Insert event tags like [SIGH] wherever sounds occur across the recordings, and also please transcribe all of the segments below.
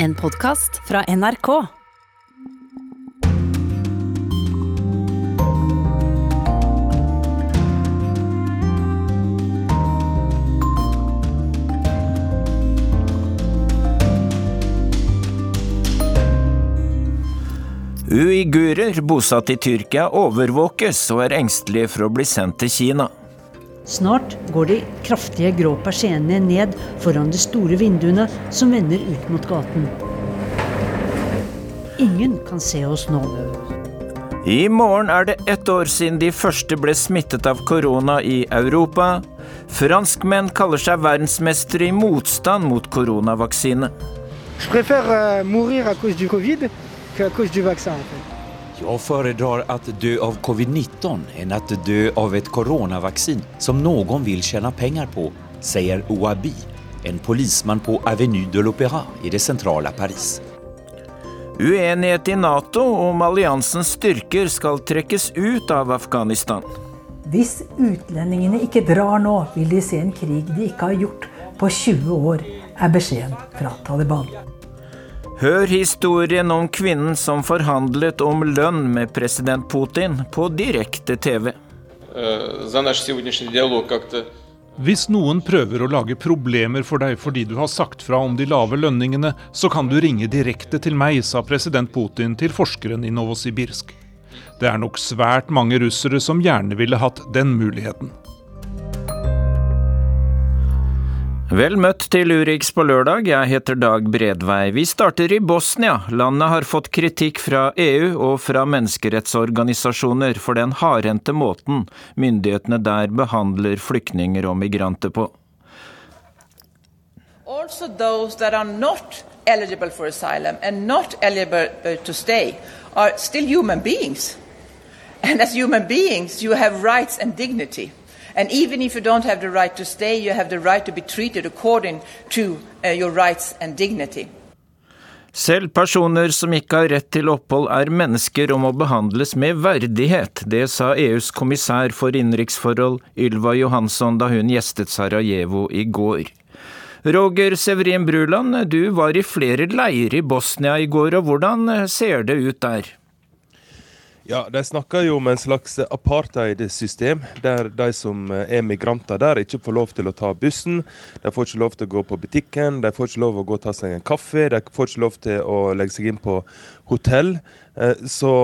En podkast fra NRK. Uigurer bosatt i Tyrkia overvåkes og er engstelige for å bli sendt til Kina. Snart går de kraftige grå persiennene ned foran de store vinduene som vender ut mot gaten. Ingen kan se oss nå. I morgen er det ett år siden de første ble smittet av korona i Europa. Franskmenn kaller seg verdensmestere i motstand mot koronavaksine. Jeg préfère euh, mourir à cause Covid qu'à cause du vaccin. En fait. Jag föredrar att dö av covid-19 än att dö av ett coronavaccin som någon vill tjäna pengar på, sier Ouabi, en polismann på Avenue de l'Opéra i det sentrale Paris. Uenighet i Nato om alliansens styrker skal trekkes ut av Afghanistan. Hvis utlendingene ikke drar nå, vil de se en krig de ikke har gjort på 20 år, er beskjeden fra Taliban. Hør historien om kvinnen som forhandlet om lønn med president Putin på direkte TV. Hvis noen prøver å lage problemer for deg fordi du har sagt fra om de lave lønningene, så kan du ringe direkte til meg, sa president Putin til forskeren i Novosibirsk. Det er nok svært mange russere som gjerne ville hatt den muligheten. Vel møtt til Urix på lørdag, jeg heter Dag Bredvei. Vi starter i Bosnia. Landet har fått kritikk fra EU og fra menneskerettsorganisasjoner for den hardhendte måten myndighetene der behandler flyktninger og migranter på. Also, those that are not eligible for asylum and not eligible to stay are still human beings. And as human beings, you have rights and dignity. And even if you don't have the right to stay, you have the right to be treated according to uh, your rights and dignity. Selv personer som ikke har rett til opphold er mennesker og må behandles med verdighet. Det sa EUs kommissær for innenriksforhold Ylva Johansson da hun gjestet Sarajevo i går. Roger Severin Bruland, du var i flere leirer i Bosnia i går, og hvordan ser det ut der? Ja, De snakker jo om en slags apartheid-system, der de som er migranter der, ikke får lov til å ta bussen. De får ikke lov til å gå på butikken, de får ikke lov til å gå og ta seg en kaffe, de får ikke lov til å legge seg inn på hotell. Eh, Så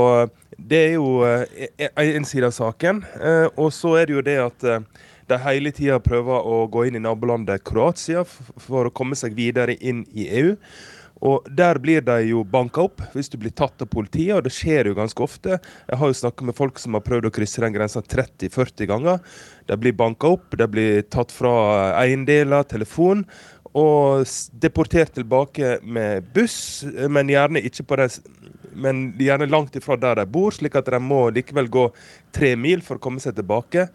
det er jo eh, en side av saken. Eh, Og så er det jo det at de hele tida prøver å gå inn i nabolandet Kroatia for å komme seg videre inn i EU. Og Der blir de jo banka opp hvis du blir tatt av politiet, og det skjer jo ganske ofte. Jeg har jo snakka med folk som har prøvd å krysse den grensa 30-40 ganger. De blir banka opp, de blir tatt fra eiendeler, telefon, og deportert tilbake med buss, men gjerne den men gjerne langt ifra der de bor, slik at de må likevel gå tre mil for å komme seg tilbake.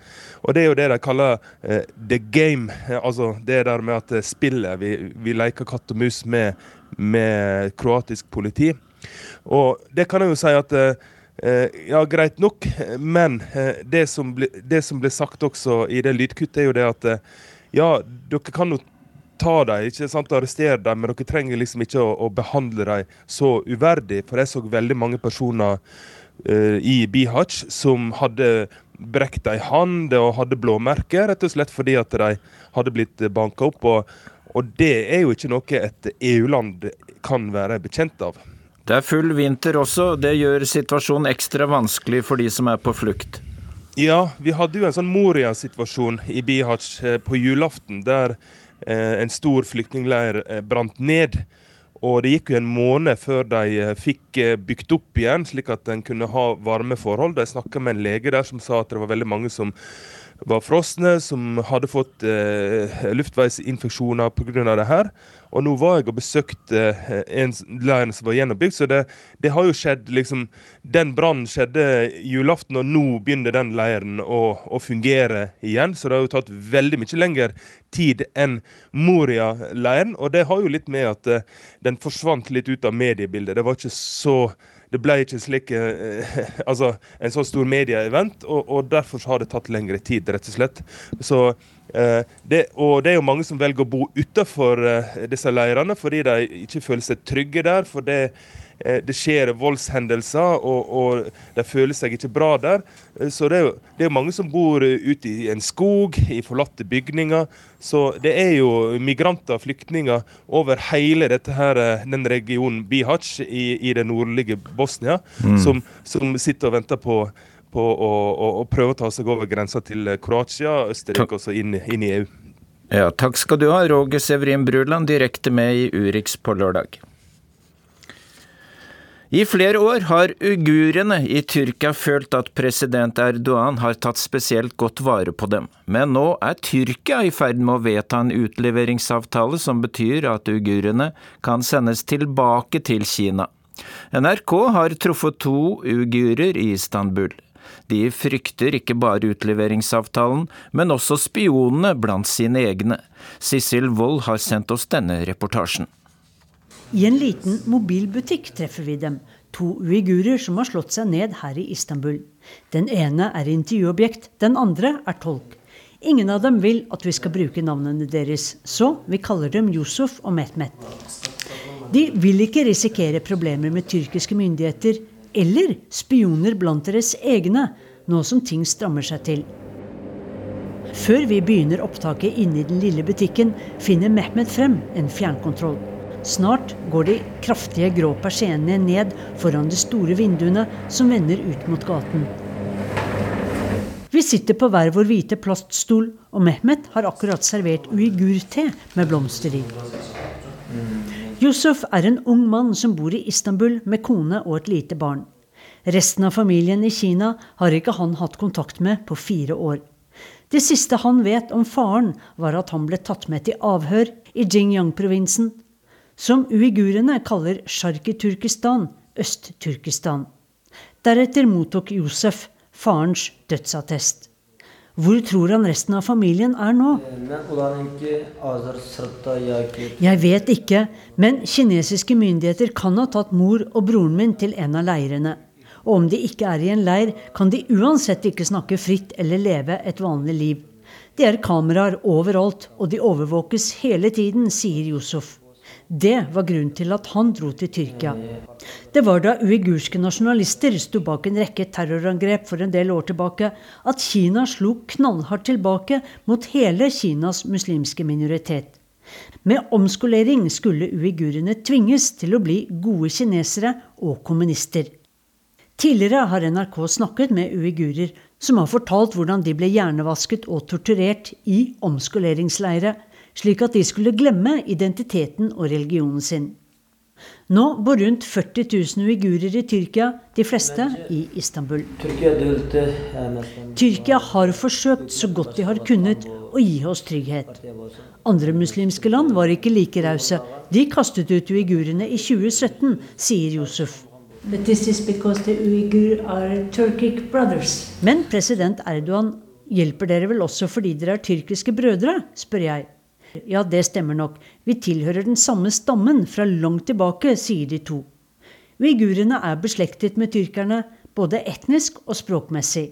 Og det er jo det de kaller uh, the game, altså det der med at eh, spillet Vi, vi leker katt og mus med, med kroatisk politi. Og det kan jeg jo si at eh, eh, ja, greit nok, men eh, det, som ble, det som ble sagt også i det lydkuttet, er jo det at ja, dere kan jo ta dem, ikke sant, arrestere dem, men dere trenger liksom ikke å, å behandle dem så uverdig. For jeg så veldig mange personer eh, i Bihać som hadde brekt ei hand og hadde blåmerker, rett og slett fordi at de hadde blitt banka opp. Og, og det er jo ikke noe et EU-land kan være bekjent av. Det er full vinter også, det gjør situasjonen ekstra vanskelig for de som er på flukt. Ja, vi hadde jo en sånn Moria-situasjon i Bihać eh, på julaften, der eh, en stor flyktningleir eh, brant ned. Og det gikk jo en måned før de fikk bygd opp igjen, slik at en kunne ha varme forhold. De snakka med en lege der som sa at det var veldig mange som var frosne, som hadde fått eh, luftveisinfeksjoner pga. det her. Og nå var jeg og besøkte eh, en leir som var gjenoppbygd, så det, det har jo skjedd liksom Den brannen skjedde julaften, og nå begynner den leiren å, å fungere igjen. Så det har jo tatt veldig mye lengre tid enn Moria-leiren. Og det har jo litt med at eh, den forsvant litt ut av mediebildet. Det var ikke så det ble ikke slik, eh, [LAUGHS] altså, en så stor medieevent, og, og derfor har det tatt lengre tid, rett og slett. Så Eh, det, og det er jo mange som velger å bo utenfor eh, disse leirene fordi de ikke føler seg trygge der. For det, det skjer voldshendelser, og, og, de føler seg ikke bra der. Så det er jo det er mange som bor ute i en skog, i forlatte bygninger. Så det er jo migranter og flyktninger over hele dette her, den regionen Bihac i, i det nordlige Bosnia, mm. som, som sitter og venter på på å, å, å, prøve å ta seg over grensa til Kroatia, Østerrike og så inn, inn, i EU. Ja, takk skal du ha, Roger Severin Bruland, direkte med i Urix på lørdag. I flere år har uigurene i Tyrkia følt at president Erdogan har tatt spesielt godt vare på dem, men nå er Tyrkia i ferd med å vedta en utleveringsavtale som betyr at uigurene kan sendes tilbake til Kina. NRK har truffet to uigurer i Istanbul. De frykter ikke bare utleveringsavtalen, men også spionene blant sine egne. Sissel Wold har sendt oss denne reportasjen. I en liten mobilbutikk treffer vi dem, to uigurer som har slått seg ned her i Istanbul. Den ene er intervjuobjekt, den andre er tolk. Ingen av dem vil at vi skal bruke navnene deres, så vi kaller dem Yusuf og Mehmet. De vil ikke risikere problemer med tyrkiske myndigheter, eller spioner blant deres egne, nå som ting strammer seg til. Før vi begynner opptaket inne i den lille butikken, finner Mehmet frem en fjernkontroll. Snart går de kraftige grå persiennene ned foran de store vinduene som vender ut mot gaten. Vi sitter på hver vår hvite plaststol, og Mehmet har akkurat servert uigur-te med blomster i. Yusuf er en ung mann som bor i Istanbul med kone og et lite barn. Resten av familien i Kina har ikke han hatt kontakt med på fire år. Det siste han vet om faren, var at han ble tatt med til avhør i Xinjiang-provinsen, som uigurene kaller Sharki-Turkistan, Øst-Turkistan. Deretter mottok Josef farens dødsattest. Hvor tror han resten av familien er nå? Jeg vet ikke, men kinesiske myndigheter kan ha tatt mor og broren min til en av leirene. Og om de ikke er i en leir, kan de uansett ikke snakke fritt eller leve et vanlig liv. Det er kameraer overalt, og de overvåkes hele tiden, sier Yusuf. Det var grunnen til at han dro til Tyrkia. Det var da uigurske nasjonalister sto bak en rekke terrorangrep for en del år tilbake, at Kina slo knallhardt tilbake mot hele Kinas muslimske minoritet. Med omskolering skulle uigurene tvinges til å bli gode kinesere og kommunister. Tidligere har NRK snakket med uigurer som har fortalt hvordan de ble hjernevasket og torturert i omskoleringsleire slik at de skulle glemme identiteten og religionen sin. Nå bor rundt 40 000 uigurer i Tyrkia, de fleste i Istanbul. Tyrkia har forsøkt så godt de har kunnet å gi oss trygghet. Andre muslimske land var ikke like rause. De kastet ut uigurene i 2017, sier Josef. Men president Erdogan hjelper dere vel også fordi dere er tyrkiske brødre, spør jeg. Ja, det stemmer nok. Vi tilhører den samme stammen fra langt tilbake, sier de to. Uigurene er beslektet med tyrkerne, både etnisk og språkmessig.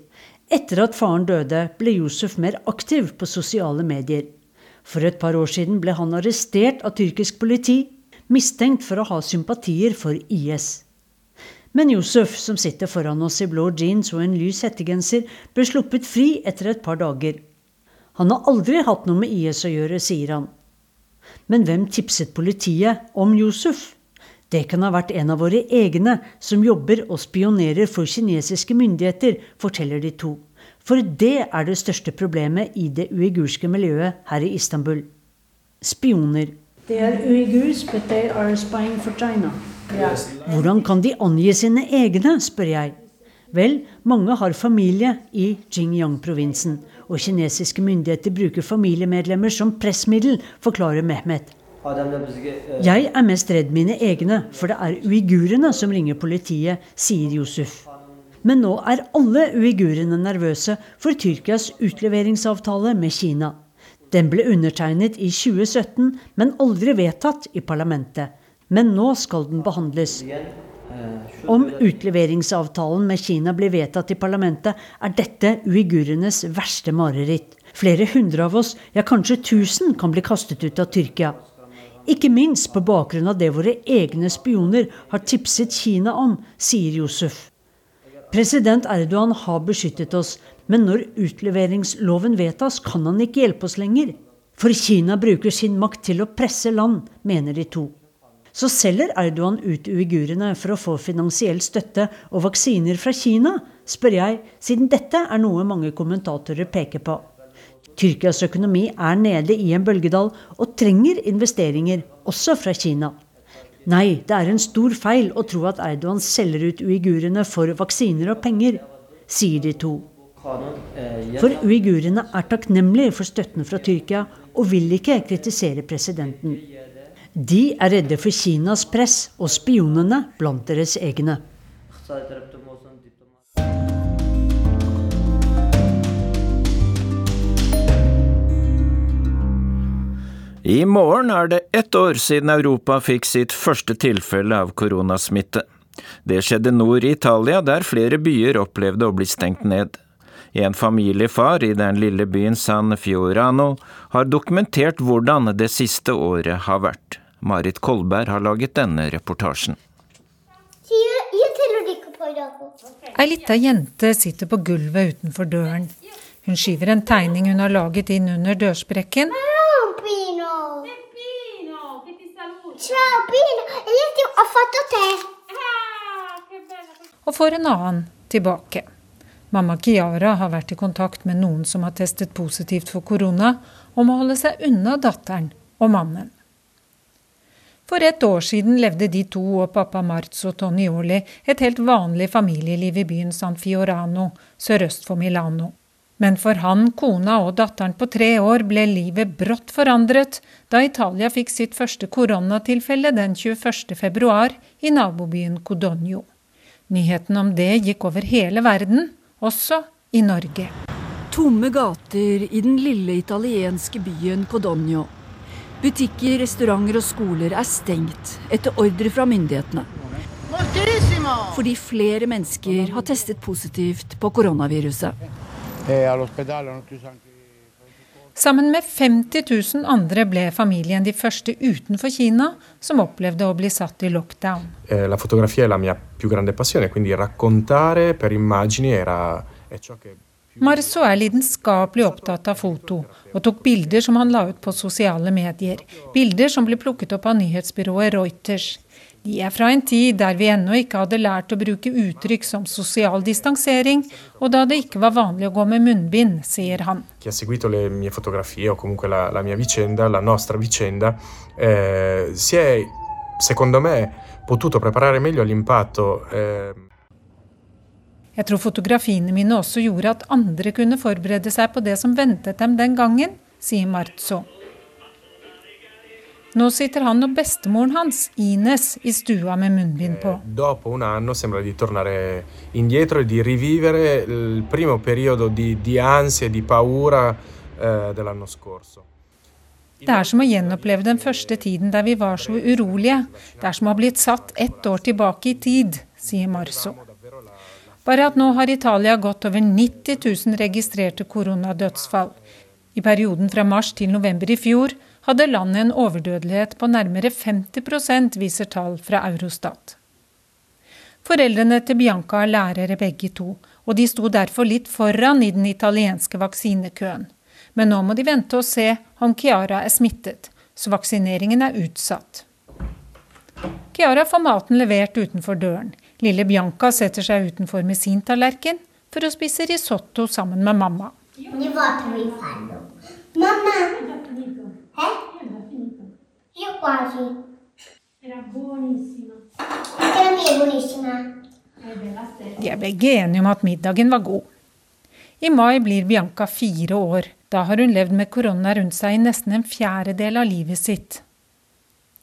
Etter at faren døde, ble Josef mer aktiv på sosiale medier. For et par år siden ble han arrestert av tyrkisk politi, mistenkt for å ha sympatier for IS. Men Josef, som sitter foran oss i blå jeans og en lys hettegenser, ble sluppet fri etter et par dager. Han har aldri hatt noe med IS å gjøre, sier han. Men hvem tipset politiet om Yusuf? Det kan ha vært en av våre egne som jobber og spionerer for kinesiske myndigheter, forteller de to. For det er det største problemet i det uigurske miljøet her i Istanbul. Spioner. Er China. Hvordan kan de angi sine egne, spør jeg. Vel, mange har familie i Xinjiang-provinsen, og kinesiske myndigheter bruker familiemedlemmer som pressmiddel, forklarer Mehmet. Jeg er mest redd mine egne, for det er uigurene som ringer politiet, sier Josef. Men nå er alle uigurene nervøse for Tyrkias utleveringsavtale med Kina. Den ble undertegnet i 2017, men aldri vedtatt i parlamentet. Men nå skal den behandles. Om utleveringsavtalen med Kina blir vedtatt i parlamentet, er dette uigurenes verste mareritt. Flere hundre av oss, ja kanskje tusen, kan bli kastet ut av Tyrkia. Ikke minst på bakgrunn av det våre egne spioner har tipset Kina om, sier Josef. President Erdogan har beskyttet oss, men når utleveringsloven vedtas, kan han ikke hjelpe oss lenger. For Kina bruker sin makt til å presse land, mener de to. Så selger Erdogan ut uigurene for å få finansiell støtte og vaksiner fra Kina, spør jeg, siden dette er noe mange kommentatorer peker på. Tyrkias økonomi er nede i en bølgedal og trenger investeringer, også fra Kina. Nei, det er en stor feil å tro at Erdogan selger ut uigurene for vaksiner og penger, sier de to. For uigurene er takknemlige for støtten fra Tyrkia og vil ikke kritisere presidenten. De er redde for Kinas press og spionene blant deres egne. I morgen er det ett år siden Europa fikk sitt første tilfelle av koronasmitte. Det skjedde nord i Italia, der flere byer opplevde å bli stengt ned. En familiefar i den lille byen San Fiorano har dokumentert hvordan det siste året har vært. Marit Kolberg har laget denne reportasjen. Ei lita jente sitter på gulvet utenfor døren. Hun skyver en tegning hun har laget inn under dørsprekken. Og får en annen tilbake. Mamma Kiara har vært i kontakt med noen som har testet positivt for korona, og må holde seg unna datteren og mannen. For et år siden levde de to og pappa Marzo Tonioli et helt vanlig familieliv i byen San Fiorano, sørøst for Milano. Men for han, kona og datteren på tre år ble livet brått forandret da Italia fikk sitt første koronatilfelle den 21. februar i nabobyen Codogno. Nyheten om det gikk over hele verden, også i Norge. Tomme gater i den lille italienske byen Codogno. Butikker, restauranter og skoler er stengt etter ordre fra myndighetene. Fordi flere mennesker har testet positivt på koronaviruset. Sammen med 50 000 andre ble familien de første utenfor Kina som opplevde å bli satt i lockdown. Eh, la min è la mia più grande passione, quindi raccontare per immagini era Marzo er lidenskapelig opptatt av foto, og tok bilder som han la ut på sosiale medier. Bilder som ble plukket opp av nyhetsbyrået Reuters. De er fra en tid der vi ennå ikke hadde lært å bruke uttrykk som sosial distansering, og da det ikke var vanlig å gå med munnbind, sier han. Chi ha seguito le mie fotografie o comunque la, la mia vicenda, la nostra vicenda, eh, si è, secondo me, potuto preparare meglio all'impatto. Eh, jeg tror fotografiene mine også gjorde at andre kunne forberede seg på det som ventet dem den gangen, sier Marzo. Nå sitter han og bestemoren hans, Ines, i stua med munnbind på. E e eh. Det er som å gjenoppleve den første tiden der vi var så urolige. Det er som å ha blitt satt ett år tilbake i tid, sier Marzo. Bare at nå har Italia gått over 90 000 registrerte koronadødsfall. I perioden fra mars til november i fjor hadde landet en overdødelighet på nærmere 50% viser tall fra Eurostat. Foreldrene til Bianca er lærere begge to, og de sto derfor litt foran i den italienske vaksinekøen. Men nå må de vente og se om Chiara er smittet, så vaksineringen er utsatt. Chiara får maten levert utenfor døren. Lille Bianca setter seg utenfor med sin tallerken for å spise risotto sammen med mamma. De er begge enige om at middagen var god. I mai blir Bianca fire år. Da har hun levd med korona rundt seg i nesten en fjerdedel av livet sitt.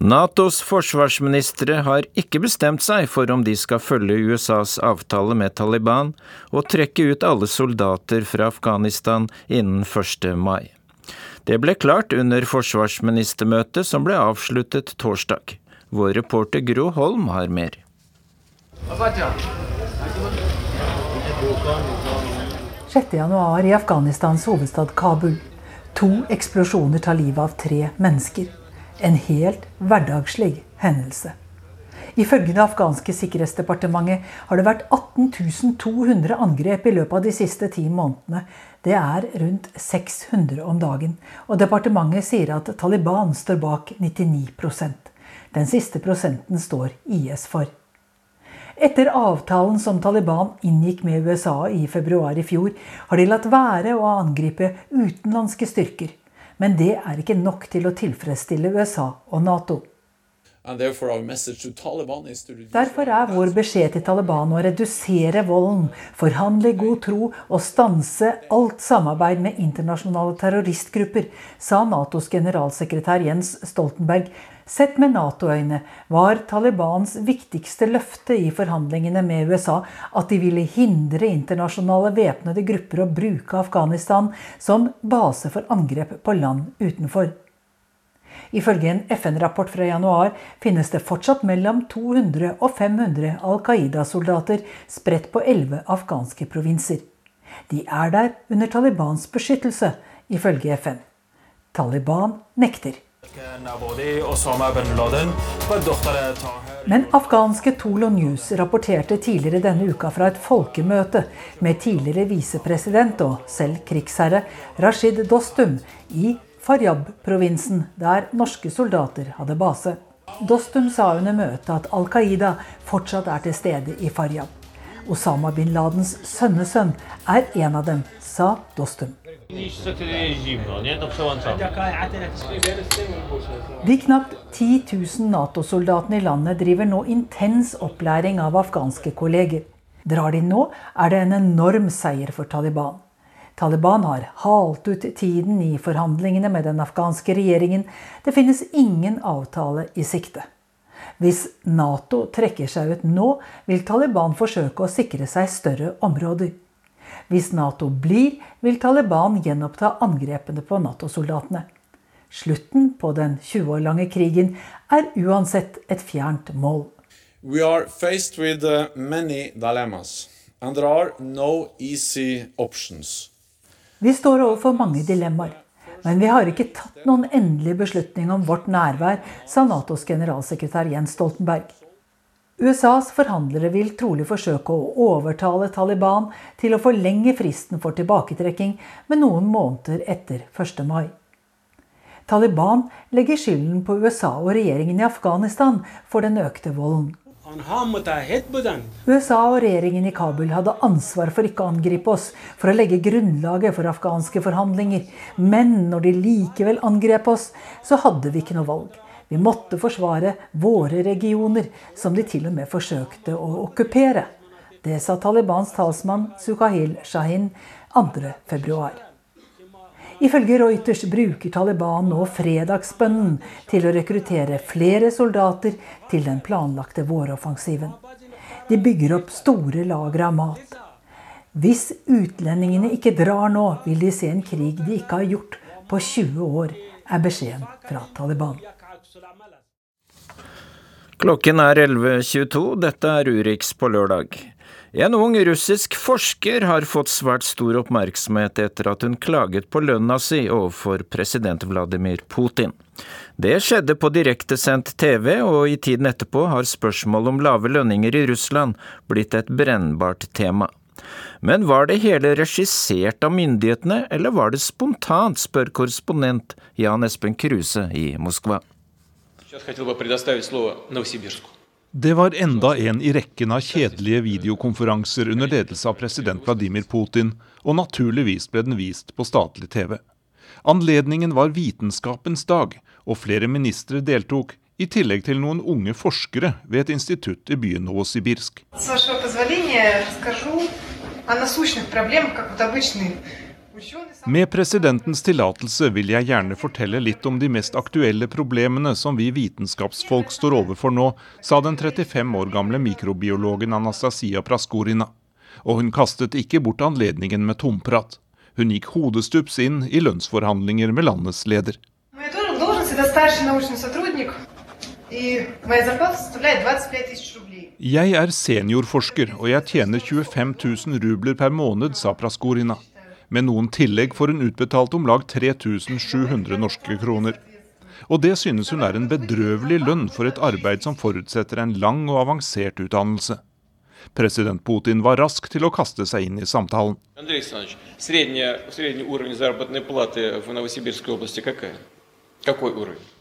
Natos forsvarsministre har ikke bestemt seg for om de skal følge USAs avtale med Taliban og trekke ut alle soldater fra Afghanistan innen 1. mai. Det ble klart under forsvarsministermøtet som ble avsluttet torsdag. Vår reporter Gro Holm har mer. 6.1 i Afghanistans hovedstad Kabul. To eksplosjoner tar livet av tre mennesker. En helt hverdagslig hendelse. Ifølge det afghanske sikkerhetsdepartementet har det vært 18.200 angrep i løpet av de siste ti månedene. Det er rundt 600 om dagen. Og departementet sier at Taliban står bak 99% Den siste prosenten står IS for. Etter avtalen som Taliban inngikk med USA i februar i fjor, har de latt være å angripe utenlandske styrker. Men det er ikke nok til å tilfredsstille USA og Nato. Derfor er vår beskjed til Taliban å redusere volden, forhandle i god tro og stanse alt samarbeid med internasjonale terroristgrupper, sa Natos generalsekretær Jens Stoltenberg. Sett med Nato-øyne var Talibans viktigste løfte i forhandlingene med USA at de ville hindre internasjonale væpnede grupper å bruke Afghanistan som base for angrep på land utenfor. Ifølge en FN-rapport fra januar finnes det fortsatt mellom 200 og 500 Al Qaida-soldater spredt på elleve afghanske provinser. De er der under Talibans beskyttelse, ifølge FN. Taliban nekter. Men afghanske Tolo News rapporterte tidligere denne uka fra et folkemøte med tidligere visepresident og selv krigsherre Rashid Dostum i Faryab-provinsen, der norske soldater hadde base. Dostum sa under møtet at Al Qaida fortsatt er til stede i Faryab. Osama bin Ladens sønnesønn er en av dem, sa Dostum. De knapt 10 000 Nato-soldatene i landet driver nå intens opplæring av afghanske kolleger. Drar de nå, er det en enorm seier for Taliban. Taliban har halt ut tiden i forhandlingene med den afghanske regjeringen. Det finnes ingen avtale i sikte. Hvis Nato trekker seg ut nå, vil Taliban forsøke å sikre seg større områder. Hvis Nato blir, vil Taliban gjenoppta angrepene på Nato-soldatene. Slutten på den 20 år lange krigen er uansett et fjernt mål. We are faced with uh, many dilemmas, and there are no easy options. Vi står overfor mange dilemmaer. Men vi har ikke tatt noen endelig beslutning om vårt nærvær, sa Natos generalsekretær Jens Stoltenberg. USAs forhandlere vil trolig forsøke å overtale Taliban til å forlenge fristen for tilbaketrekking med noen måneder etter 1. mai. Taliban legger skylden på USA og regjeringen i Afghanistan for den økte volden. USA og regjeringen i Kabul hadde ansvar for ikke å angripe oss, for å legge grunnlaget for afghanske forhandlinger. Men når de likevel angrep oss, så hadde vi ikke noe valg. Vi måtte forsvare våre regioner, som de til og med forsøkte å okkupere. Det sa Talibans talsmann Sukahil Shahin 2.2. Ifølge Reuters bruker Taliban nå fredagsbønnen til å rekruttere flere soldater til den planlagte våroffensiven. De bygger opp store lagre av mat. Hvis utlendingene ikke drar nå, vil de se en krig de ikke har gjort på 20 år, er beskjeden fra Taliban. Klokken er 11.22. Dette er Urix på lørdag. En ung russisk forsker har fått svært stor oppmerksomhet etter at hun klaget på lønna si overfor president Vladimir Putin. Det skjedde på direktesendt TV, og i tiden etterpå har spørsmålet om lave lønninger i Russland blitt et brennbart tema. Men var det hele regissert av myndighetene, eller var det spontant, spør korrespondent Jan Espen Kruse i Moskva. Det var enda en i rekken av kjedelige videokonferanser under ledelse av president Vladimir Putin, og naturligvis ble den vist på statlig TV. Anledningen var vitenskapens dag, og flere ministre deltok, i tillegg til noen unge forskere ved et institutt i byen Novosibirsk. Med presidentens tillatelse vil jeg gjerne fortelle litt om de mest aktuelle problemene som vi vitenskapsfolk står overfor nå, sa den 35 år gamle mikrobiologen Anastasia Praskorina. Og hun kastet ikke bort anledningen med tomprat. Hun gikk hodestups inn i lønnsforhandlinger med landets leder. Jeg er seniorforsker, og jeg tjener 25 000 rubler per måned, sa Praskorina. Med noen tillegg får hun utbetalt om lag 3700 norske kroner. Og det synes hun er en bedrøvelig lønn for et arbeid som forutsetter en lang og avansert utdannelse. President Putin var rask til å kaste seg inn i samtalen.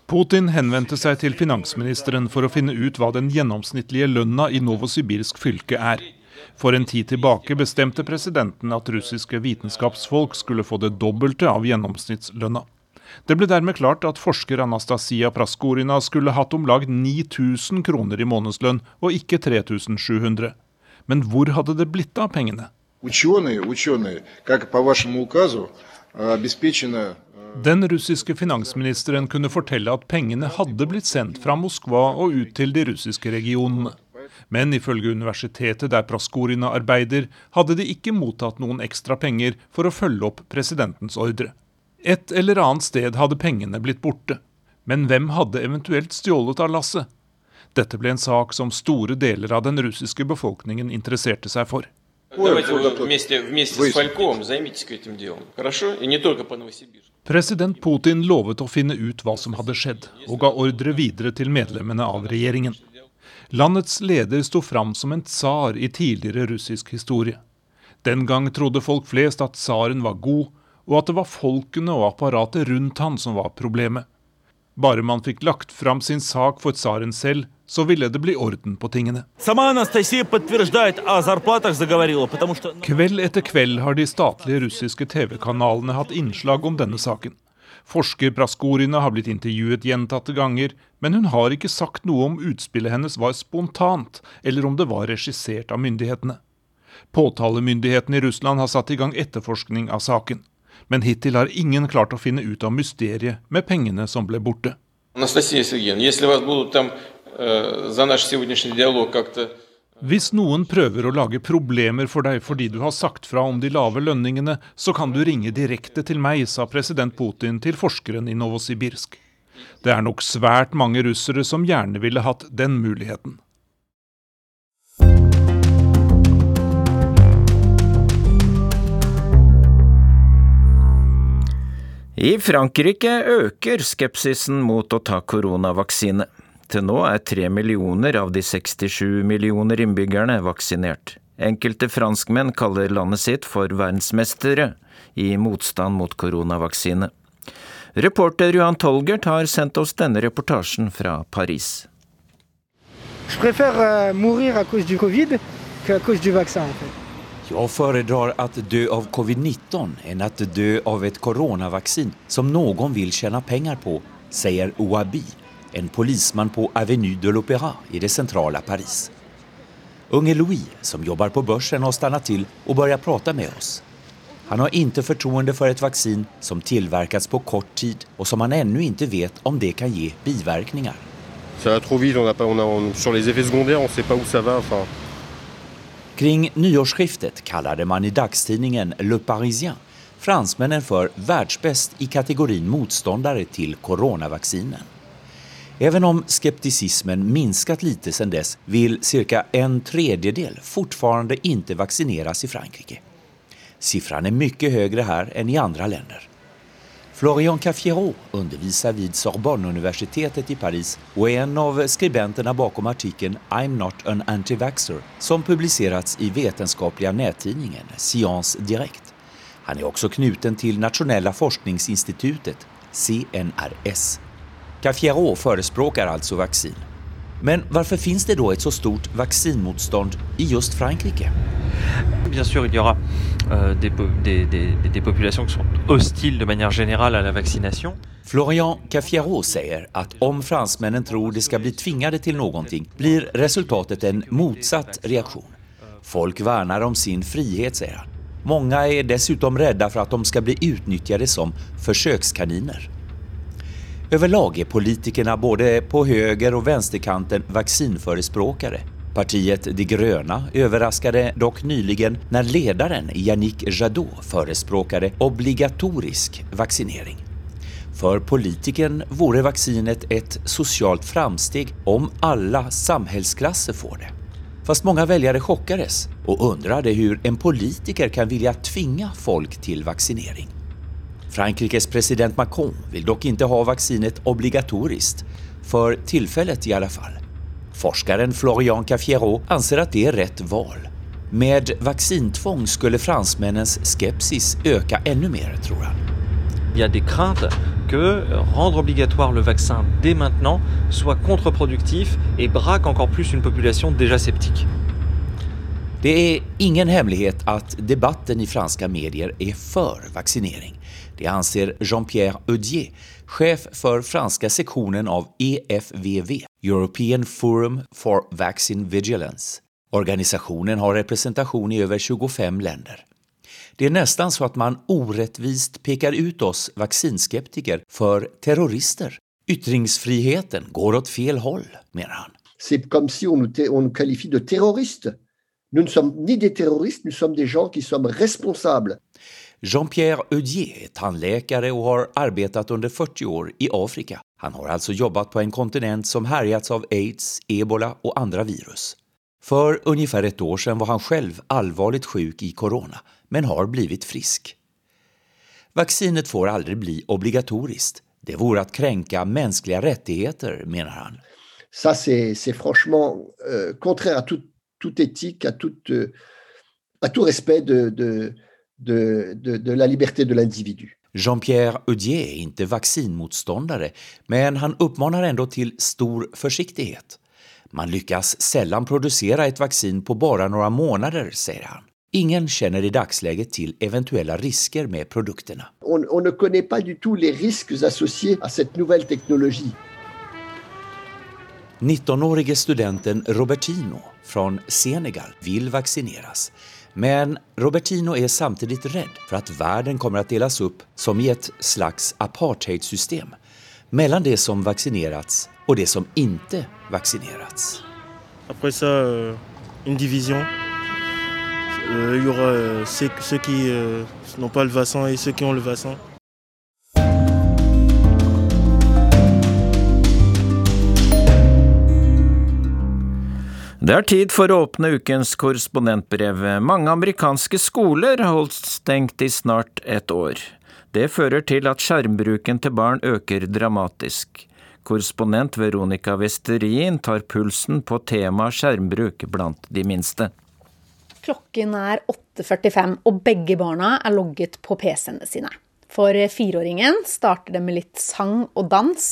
Putin henvendte seg til finansministeren for å finne ut hva den gjennomsnittlige lønna i Novosibirsk fylke er. For en tid tilbake bestemte presidenten at russiske vitenskapsfolk skulle få det dobbelte av gjennomsnittslønna. Det ble dermed klart at forsker Anastasia Praskorina skulle hatt om lag 9000 kroner i månedslønn, og ikke 3700. Men hvor hadde det blitt av pengene? Den russiske finansministeren kunne fortelle at pengene hadde blitt sendt fra Moskva og ut til de russiske regionene. Men ifølge universitetet der Praskorina arbeider, hadde de ikke mottatt noen ekstra penger for å følge opp presidentens ordre. Et eller annet sted hadde pengene blitt borte. Men hvem hadde eventuelt stjålet av lasset? Dette ble en sak som store deler av den russiske befolkningen interesserte seg for. President Putin lovet å finne ut hva som hadde skjedd, og ga ordre videre til medlemmene av regjeringen. Landets leder sto fram som en tsar i tidligere russisk historie. Den gang trodde folk flest at tsaren var god, og at det var folkene og apparatet rundt han som var problemet. Bare man fikk lagt fram sin sak for tsaren selv, så ville det bli orden på tingene. Kveld etter kveld har de statlige russiske TV-kanalene hatt innslag om denne saken. Forskerpraskorina har blitt intervjuet gjentatte ganger, men hun har ikke sagt noe om utspillet hennes var spontant, eller om det var regissert av myndighetene. Påtalemyndigheten i Russland har satt i gang etterforskning av saken. Men hittil har ingen klart å finne ut av mysteriet med pengene som ble borte. Anastasia Sergejevna, hvis dere der, uh, for vår dialog, hvis noen prøver å lage problemer for deg fordi du har sagt fra om de lave lønningene, så kan du ringe direkte til meg, sa president Putin til forskeren i Novosibirsk. Det er nok svært mange russere som gjerne ville hatt den muligheten. I Frankrike øker skepsisen mot å ta koronavaksine. Til nå er tre millioner av de 67 millioner innbyggerne vaksinert. Enkelte franskmenn kaller landet sitt for verdensmestere i motstand mot koronavaksine. Reporter Johan Tolgert har sendt oss denne reportasjen fra Paris. Jeg foredrar å dø av covid-19 enn å dø av et koronavaksin som noen vil tjene penger på, sier Ouabi, en polisman på Avenue de l'Opéra i det sentrala Paris. Unge Louis, som jobbar på börsen, har stannat till och börjat prata med oss. Han har inte förtroende för ett vaccin som tillverkats på kort tid och som han ännu inte vet om det kan ge biverkningar. Kring nyårsskiftet kallade man i dagstidningen Le Parisien fransmännen för världsbäst i kategorin motståndare till coronavaccinen. Även om skepticismen minskat lite sedan dess vill cirka en tredjedel fortfarande inte vaccineras i Frankrike. Siffran är mycket högre här än i andra länder. Florian Caffiero undervisar vid Sorbonne-universitetet i Paris och är en av skribenterna bakom artikeln I'm not an anti-vaxxer som publicerats i vetenskapliga nättidningen Science Direct. Han är också knuten till Nationella forskningsinstitutet, CNRS. Caffiero förespråkar alltså vaccin. Men varför finns det då ett så stort vaccinmotstånd i just Frankrike? Bien sûr, il y aura euh, des, des, des, des, populations qui sont hostiles de manière générale à la vaccination. Florian Cafiero säger att om fransmännen tror de ska bli tvingade till någonting blir resultatet en motsatt reaktion. Folk värnar om sin frihet, säger han. Många är dessutom rädda för att de ska bli utnyttjade som försökskaniner. Överlag är politikerna både på höger och vänsterkanten vaccinförespråkare. Partiet De gröna överraskade dock nyligen när ledaren Yannick Jadot förespråkade obligatorisk vaccinering. För politikern vore vaccinet ett socialt framsteg om alla samhällsklasser får det. Fast många väljare chockades och undrade hur en politiker kan vilja tvinga folk till vaccinering. Frankrikes president Macron vill dock inte ha vaccinet obligatoriskt, för tillfället i alla fall. Forskaren Florian Caffiero anser att det är rätt val. Med vaccintvång skulle fransmännens skepsis öka ännu mer, tror han. Il y a des craintes que rendre obligatoire le vaccin dès maintenant soit contre-productif et braque encore plus une population déjà sceptique. Det är ingen hemlighet att debatten i franska medier är för vaccinering. Det anser Jean-Pierre Audier, chef för franska sektionen av EFVV, European Forum for Vaccine Vigilance. Organisationen har representation i över 25 länder. Det är nästan så att man orättvist pekar ut oss vaccinskeptiker för terrorister. Yttringsfriheten går åt fel håll, menar han. C'est comme si on nous, on nous qualifie de terroristes. Nous ne sommes ni des terroristes, nous sommes des gens qui sommes responsables. Jean-Pierre Eudier är tandläkare och har arbetat under 40 år i Afrika. Han har alltså jobbat på en kontinent som härjats av aids, ebola och andra virus. För ungefär ett år sedan var han själv allvarligt sjuk i corona, men har blivit frisk. Vaccinet får aldrig bli obligatoriskt. Det vore att kränka mänskliga rättigheter, menar han. Ça, c'est franchement euh, contraire à toute, toute éthique, à, toute, euh, à tout respect de, de, de, de, de la liberté de l'individu. Jean-Pierre Eudier är inte vaccinmotståndare, men han uppmanar ändå till stor försiktighet. Man lyckas sällan producera ett vaccin på bara några månader, säger han. Ingen känner i dagsläget till eventuella risker med produkterna. On, on ne connaît pas du tout les risques associés à cette nouvelle technologie. 19-årige studenten Robertino från Senegal vill vaccineras. Men Robertino er samtidig redd for at verden kommer att delas opp som i et slags apartheidsystem mellom det som vaccinerats og det som ikke vaccinerats. Après ça, euh, une division. Euh, il y aura euh, ceux, qui n'ont pas le vaccin et ceux qui ont le vaccin. Det er tid for å åpne ukens korrespondentbrev. Mange amerikanske skoler har holdt stengt i snart et år. Det fører til at skjermbruken til barn øker dramatisk. Korrespondent Veronica Westerin tar pulsen på temaet skjermbruk blant de minste. Klokken er 8.45, og begge barna er logget på PC-ene sine. For fireåringen starter det med litt sang og dans,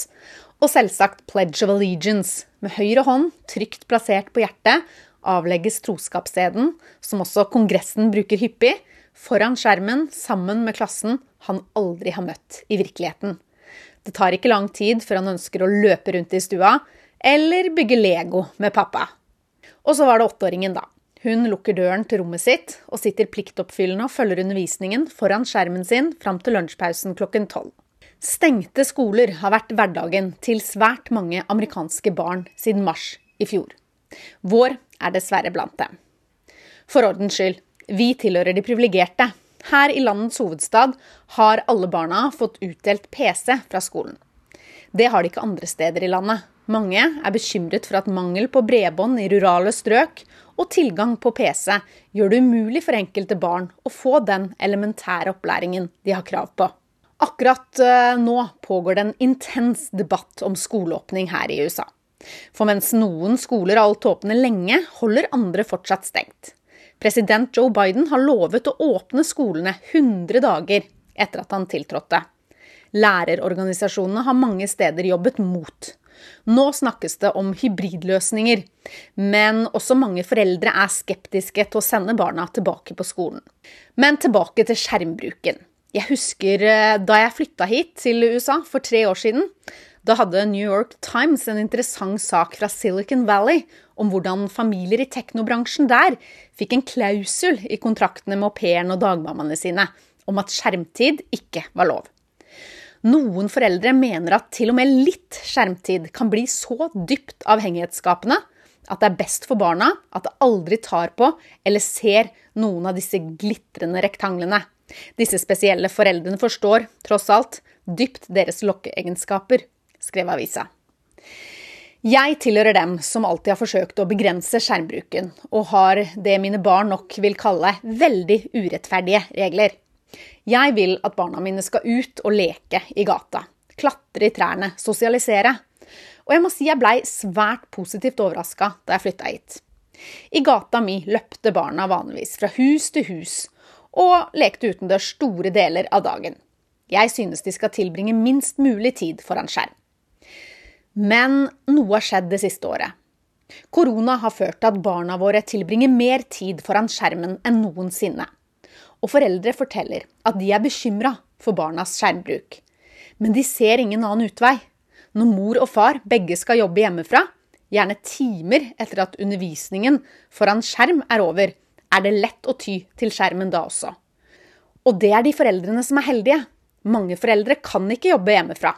og selvsagt Pledge of Allegiance. Med høyre hånd trygt plassert på hjertet avlegges troskapseden, som også Kongressen bruker hyppig, foran skjermen sammen med klassen han aldri har møtt i virkeligheten. Det tar ikke lang tid før han ønsker å løpe rundt i stua, eller bygge Lego med pappa. Og så var det åtteåringen, da. Hun lukker døren til rommet sitt og sitter pliktoppfyllende og følger undervisningen foran skjermen sin fram til lunsjpausen klokken tolv. Stengte skoler har vært hverdagen til svært mange amerikanske barn siden mars i fjor. Vår er dessverre blant dem. For ordens skyld, vi tilhører de privilegerte. Her i landets hovedstad har alle barna fått utdelt PC fra skolen. Det har de ikke andre steder i landet. Mange er bekymret for at mangel på bredbånd i rurale strøk og tilgang på PC gjør det umulig for enkelte barn å få den elementære opplæringen de har krav på. Akkurat nå pågår det en intens debatt om skoleåpning her i USA. For mens noen skoler har holdt åpne lenge, holder andre fortsatt stengt. President Joe Biden har lovet å åpne skolene 100 dager etter at han tiltrådte. Lærerorganisasjonene har mange steder jobbet mot. Nå snakkes det om hybridløsninger, men også mange foreldre er skeptiske til å sende barna tilbake på skolen. Men tilbake til skjermbruken. Jeg husker da jeg flytta hit til USA for tre år siden. Da hadde New York Times en interessant sak fra Silicon Valley om hvordan familier i teknobransjen der fikk en klausul i kontraktene med au pairen og dagmammaene sine om at skjermtid ikke var lov. Noen foreldre mener at til og med litt skjermtid kan bli så dypt avhengighetsskapende at det er best for barna at det aldri tar på eller ser noen av disse glitrende rektanglene. Disse spesielle foreldrene forstår, tross alt, dypt deres lokkeegenskaper skrev avisa. Jeg tilhører dem som alltid har forsøkt å begrense skjermbruken, og har det mine barn nok vil kalle veldig urettferdige regler. Jeg vil at barna mine skal ut og leke i gata, klatre i trærne, sosialisere. Og jeg må si jeg blei svært positivt overraska da jeg flytta hit. I gata mi løpte barna vanligvis fra hus til hus og lekte utendørs store deler av dagen. Jeg synes de skal tilbringe minst mulig tid foran skjerm. Men noe har skjedd det siste året. Korona har ført til at barna våre tilbringer mer tid foran skjermen enn noensinne. Og foreldre forteller at de er bekymra for barnas skjermbruk. Men de ser ingen annen utvei. Når mor og far begge skal jobbe hjemmefra, gjerne timer etter at undervisningen foran skjerm er over, er det lett å ty til skjermen da også. Og det er de foreldrene som er heldige. Mange foreldre kan ikke jobbe hjemmefra.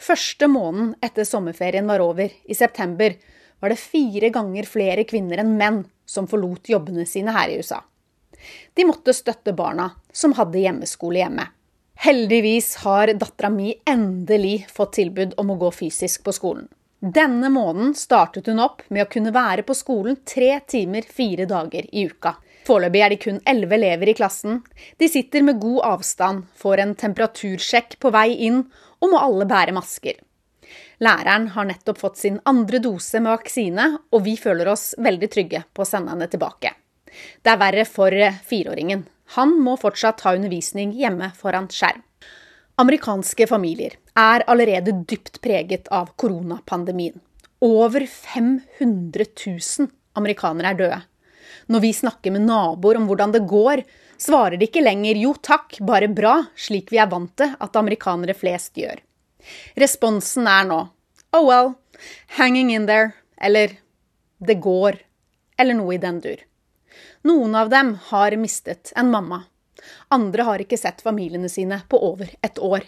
Første måneden etter sommerferien var over, i september, var det fire ganger flere kvinner enn menn som forlot jobbene sine her i USA. De måtte støtte barna som hadde hjemmeskole hjemme. Heldigvis har dattera mi endelig fått tilbud om å gå fysisk på skolen. Denne måneden startet hun opp med å kunne være på skolen tre timer fire dager i uka. Foreløpig er de kun elleve elever i klassen. De sitter med god avstand, får en temperatursjekk på vei inn og må alle bære masker. Læreren har nettopp fått sin andre dose med vaksine, og vi føler oss veldig trygge på å sende henne tilbake. Det er verre for fireåringen. Han må fortsatt ha undervisning hjemme foran skjerm. Amerikanske familier er allerede dypt preget av koronapandemien. Over 500 000 amerikanere er døde. Når vi snakker med naboer om hvordan det går, svarer de ikke lenger 'jo takk, bare bra', slik vi er vant til at amerikanere flest gjør. Responsen er nå 'oh well, hanging in there', eller 'det går', eller noe i den dur. Noen av dem har mistet en mamma. Andre har ikke sett familiene sine på over et år.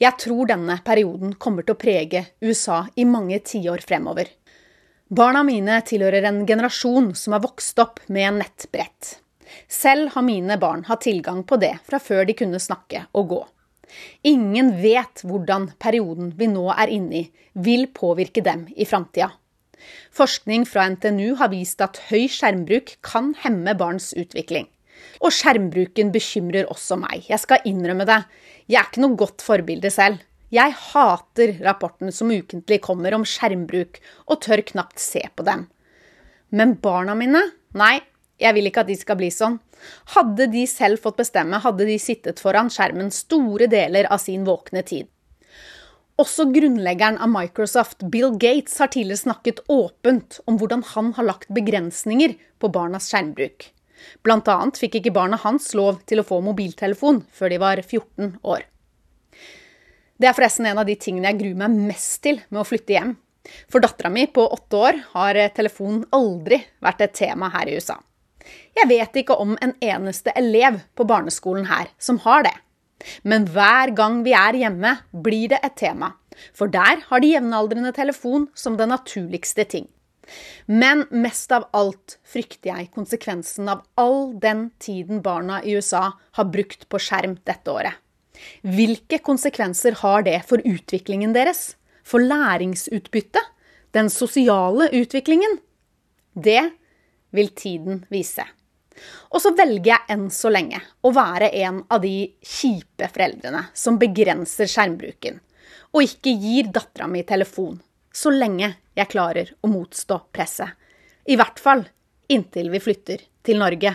Jeg tror denne perioden kommer til å prege USA i mange tiår fremover. Barna mine tilhører en generasjon som har vokst opp med en nettbrett. Selv har mine barn hatt tilgang på det fra før de kunne snakke og gå. Ingen vet hvordan perioden vi nå er inne i, vil påvirke dem i framtida. Forskning fra NTNU har vist at høy skjermbruk kan hemme barns utvikling. Og skjermbruken bekymrer også meg. Jeg skal innrømme det. Jeg er ikke noe godt forbilde selv. Jeg hater rapporten som ukentlig kommer om skjermbruk, og tør knapt se på dem. Men barna mine? Nei, jeg vil ikke at de skal bli sånn. Hadde de selv fått bestemme, hadde de sittet foran skjermen store deler av sin våkne tid. Også grunnleggeren av Microsoft, Bill Gates, har tidligere snakket åpent om hvordan han har lagt begrensninger på barnas skjermbruk. Blant annet fikk ikke barna hans lov til å få mobiltelefon før de var 14 år. Det er forresten en av de tingene jeg gruer meg mest til med å flytte hjem. For dattera mi på åtte år har telefonen aldri vært et tema her i USA. Jeg vet ikke om en eneste elev på barneskolen her som har det. Men hver gang vi er hjemme, blir det et tema. For der har de jevnaldrende telefon som den naturligste ting. Men mest av alt frykter jeg konsekvensen av all den tiden barna i USA har brukt på skjerm dette året. Hvilke konsekvenser har det for utviklingen deres? For læringsutbyttet? Den sosiale utviklingen? Det vil tiden vise. Og så velger jeg enn så lenge å være en av de kjipe foreldrene som begrenser skjermbruken, og ikke gir dattera mi telefon, så lenge jeg klarer å motstå presset. I hvert fall inntil vi flytter til Norge.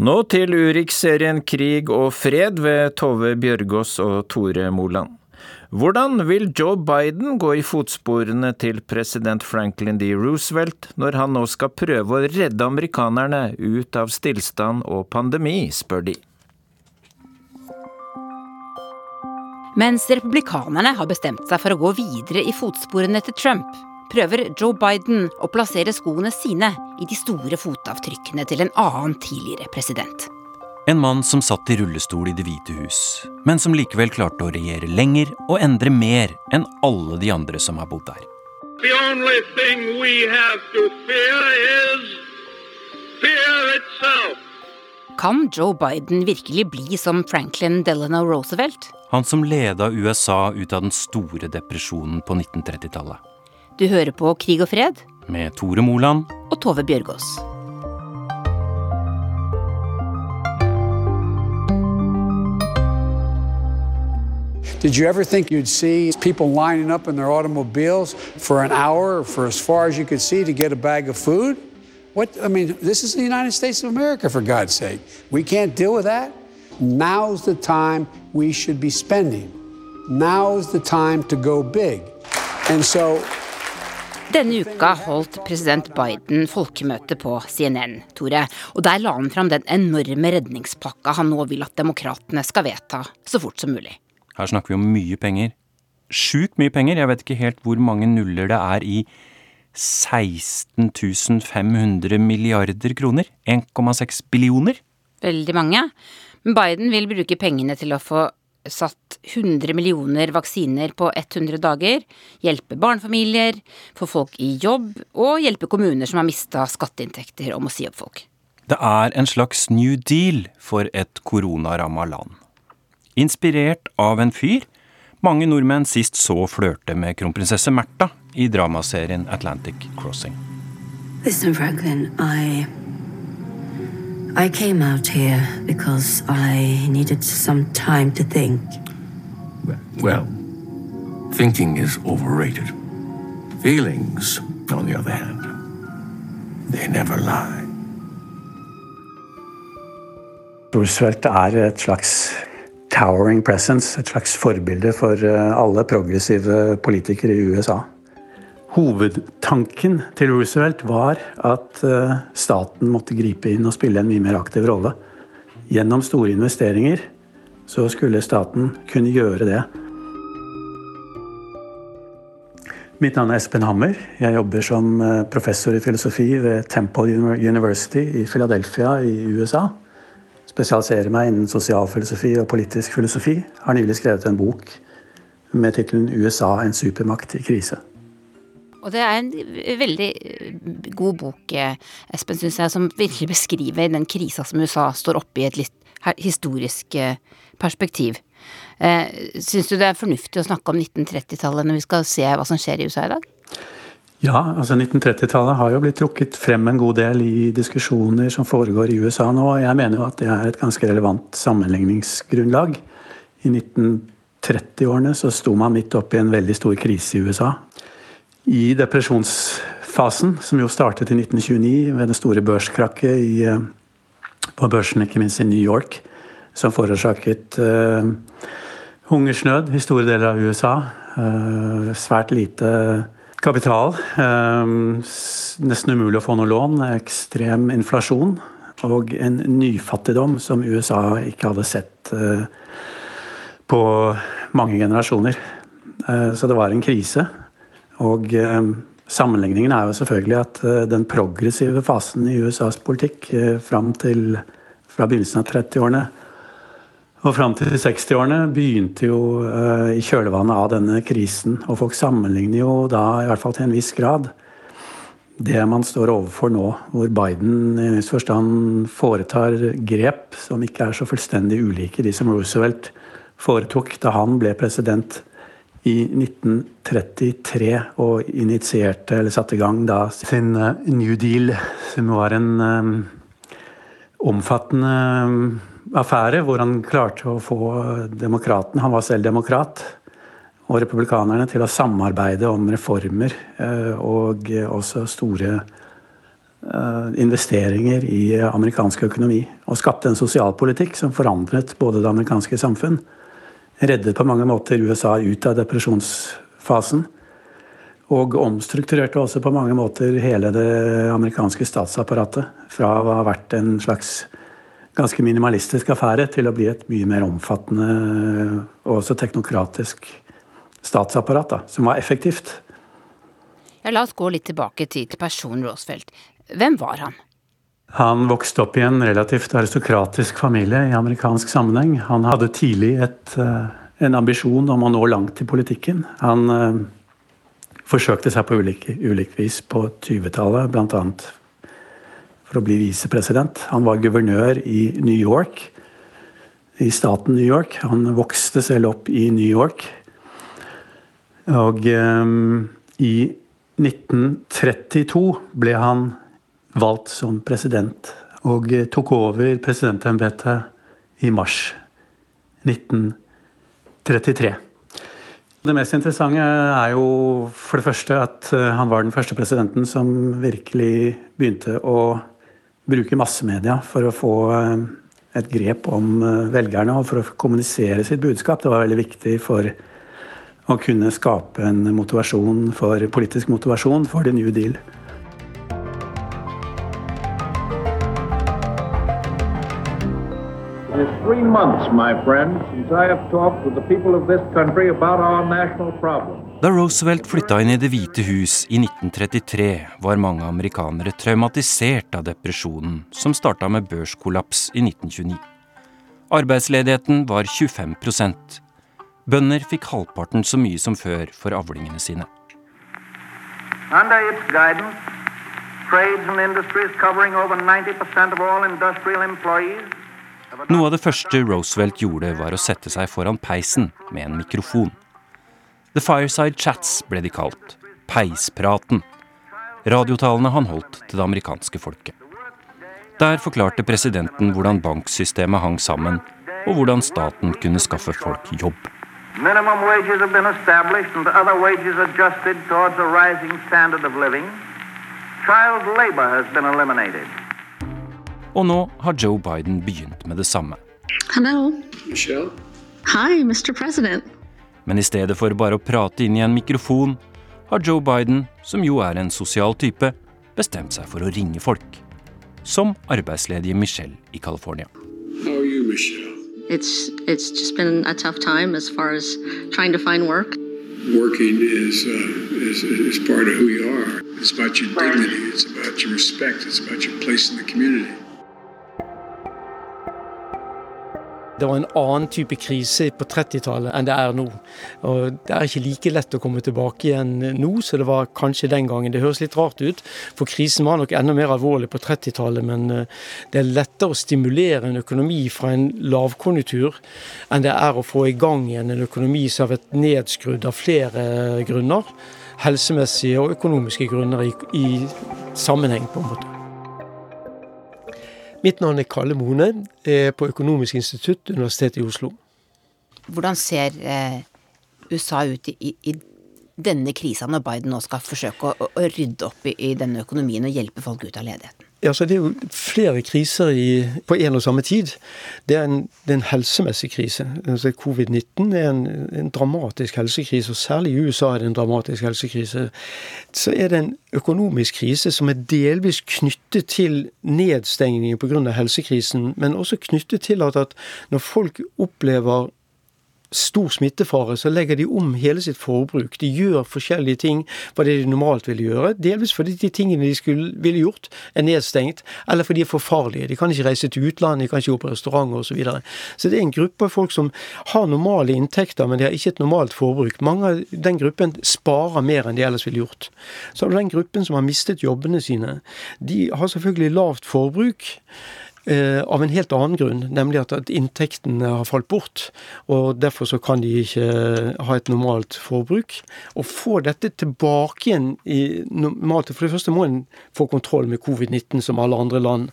Nå til Urix-serien Krig og fred ved Tove Bjørgaas og Tore Moland. Hvordan vil Joe Biden gå i fotsporene til president Franklin D. Roosevelt når han nå skal prøve å redde amerikanerne ut av stillstand og pandemi, spør de. Mens republikanerne har bestemt seg for å gå videre i fotsporene til Trump, prøver Joe Biden å plassere skoene sine i de store fotavtrykkene til en annen tidligere president. En mann som satt i rullestol i Det hvite hus, men som likevel klarte å regjere lenger og endre mer enn alle de andre som har bodd der. The only thing we have to fear is fear itself. Kan Joe Biden virkelig bli som Franklin Delano Roosevelt? Han som leda USA ut av den store depresjonen på 1930-tallet. Du hører på Krig og fred Med Tore Moland og Tove Bjørgaas. Did you ever think you'd see people lining up in their automobiles for an hour or for as far as you could see to get a bag of food? What I mean, this is the United States of America for God's sake. We can't deal with that. Now's the time we should be spending. Now's the time to go big. And so Denne uka holdt president Biden folkemøte på CNN, Tore. Og der la han fram den enorme redningspakka han nå vil at demokratene skal vedta så fort som mulig. Her snakker vi om mye penger. Sjukt mye penger. Jeg vet ikke helt hvor mange nuller det er i 16 500 milliarder kroner. 1,6 billioner. Veldig mange. Men Biden vil bruke pengene til å få satt 100 millioner vaksiner på 100 dager, hjelpe barnefamilier, få folk i jobb og hjelpe kommuner som har mista skatteinntekter og må si opp folk. Det er en slags new deal for et koronaramma land. Inspirert av en fyr mange nordmenn sist så flørte med kronprinsesse Märtha i dramaserien Atlantic Crossing. Listen, Franklin, I I came out here because I needed some time to think. Well, thinking is overrated. Feelings, on the other hand, they never lie. Roosevelt er et slags towering presence, et slags forbilde for eh, alle progressive politikere i USA. Hovedtanken til Roosevelt var at eh, staten måtte gripe inn og spille en mye mer aktiv rolle. Gjennom store investeringer så skulle staten kunne gjøre det. Mitt navn er Espen Hammer. Jeg jobber som eh, professor i filosofi ved Temple University i Philadelphia i USA spesialiserer meg innen sosialfilosofi og politisk filosofi, har nylig skrevet en bok med tittelen 'USA en supermakt i krise'. Og det er en veldig god bok, Espen, syns jeg, som virkelig beskriver den krisa som USA står oppe i et litt historisk eh, perspektiv. Eh, syns du det er fornuftig å snakke om 1930-tallet når vi skal se hva som skjer i USA i dag? Ja, altså 1930-tallet har jo blitt trukket frem en god del i diskusjoner som foregår i USA nå. og Jeg mener jo at det er et ganske relevant sammenligningsgrunnlag. I 1930-årene så sto man midt oppe i en veldig stor krise i USA. I depresjonsfasen, som jo startet i 1929 ved det store børskrakket i, eh, på børsen, ikke minst i New York, som forårsaket uh, hungersnød i store deler av USA. Uh, svært lite kapital. Ehm, nesten umulig å få noe lån. Ekstrem inflasjon. Og en nyfattigdom som USA ikke hadde sett eh, på mange generasjoner. Eh, så det var en krise. Og sammenligningen er jo selvfølgelig at eh, den progressive fasen i USAs politikk fram til fra begynnelsen av 30-årene og fram til 60-årene begynte jo uh, i kjølvannet av denne krisen. Og folk sammenligner jo da, i hvert fall til en viss grad, det man står overfor nå, hvor Biden i viss forstand foretar grep som ikke er så fullstendig ulike de som Roosevelt foretok da han ble president i 1933 og initierte, eller satte i gang da sin uh, New Deal, som var en um, omfattende um, affære hvor han klarte å få demokratene, han var selv demokrat, og republikanerne til å samarbeide om reformer eh, og også store eh, investeringer i amerikansk økonomi. Og skapte en sosialpolitikk som forandret både det amerikanske samfunn, reddet på mange måter USA ut av depresjonsfasen. Og omstrukturerte også på mange måter hele det amerikanske statsapparatet. Fra å ha vært en slags ganske minimalistisk affære til å bli et mye mer omfattende og også teknokratisk statsapparat, da, som var effektivt. Ja, la oss gå litt tilbake til personen Roosevelt. Hvem var han? Han vokste opp i en relativt aristokratisk familie i amerikansk sammenheng. Han hadde tidlig et, eh, en ambisjon om å nå langt i politikken. Han uh, forsøkte seg på ulike, ulikt vis på 20-tallet, bl.a. for å bli visepresident. Han var guvernør i New York, i staten New York. Han vokste selv opp i New York. Og um, i 1932 ble han valgt som president og tok over presidentembetet i mars 1933. Det mest interessante er jo for det første at eh, han var den første presidenten som virkelig begynte å bruke massemedia for å få eh, et grep om eh, velgerne og for å kommunisere sitt budskap. Det var veldig viktig for å kunne skape en motivasjon for, politisk motivasjon for The New Deal. Three months, my friend, since I have talked with the people of this country about our national. Da Roosevelt flytta inn i Det hvite hus i 1933, var mange amerikanere traumatisert av depresjonen som starta med børskollaps i 1929. Arbeidsledigheten var 25% Bønder fikk halvparten så mye som før for avlingene sine. Noe av det første Roosevelt gjorde, var å sette seg foran peisen med en mikrofon. The Fireside Chats ble de kalt. Peispraten. Radiotalene han holdt til det amerikanske folket. Der forklarte presidenten hvordan banksystemet hang sammen, og hvordan staten kunne skaffe folk jobb. Minimum wages have been established and other wages adjusted towards a rising standard of living. Child labor has been eliminated. Og nå har Joe Biden begynt med det samme. Hello. Michelle. Hi, Mr. President. Men i stedet for bare å prate inn i en mikrofon, har Joe Biden, som jo er en sosial type, bestemt seg for å ringe folk. Som arbeidsledige Michelle i California. How are you, Michelle? it's it's just been a tough time as far as trying to find work. Working is, uh, is is part of who you are. It's about your dignity. It's about your respect. It's about your place in the community. Det var en annen type krise på 30-tallet enn det er nå. Og Det er ikke like lett å komme tilbake igjen nå som det var kanskje den gangen. Det høres litt rart ut, for krisen var nok enda mer alvorlig på 30-tallet. Men eh, det er lettere å stimulere en økonomi fra en lavkonjunktur enn det er å få i gang igjen en økonomi som har vært nedskrudd av flere grunner. Helsemessige og økonomiske grunner i, i sammenheng, på en måte. Mitt navn er Kalle Mone, er på Økonomisk institutt, Universitetet i Oslo. Hvordan ser eh, USA ut i, i, denne krisa, når Biden nå skal forsøke å, å rydde opp i, i denne økonomien og hjelpe folk ut av ledigheten? Ja, så Det er jo flere kriser i, på en og samme tid. Det er en, det er en helsemessig krise. Altså Covid-19 er en, en, dramatisk helsekrise, og særlig i USA er det en dramatisk helsekrise. Så er det en økonomisk krise som er delvis knyttet til nedstengningen pga. helsekrisen, men også knyttet til at, at når folk opplever stor smittefare, så legger de om hele sitt forbruk. De gjør forskjellige ting fra det de normalt ville gjøre. Delvis fordi de tingene de skulle, ville gjort, er nedstengt, eller fordi de er for farlige. De kan ikke reise til utlandet, de kan ikke gå på restauranter osv. Så, videre. så det er en gruppe av folk som har normale inntekter, men de har ikke et normalt forbruk. Mange av den gruppen sparer mer enn de ellers ville gjort. Så har du den gruppen som har mistet jobbene sine. De har selvfølgelig lavt forbruk. Eh, av en helt annen grunn, nemlig at, inntektene har falt bort. og Derfor så kan de ikke ha et normalt forbruk. Å få dette tilbake igjen i normalt For det første må en få kontroll med covid-19 som alle andre land.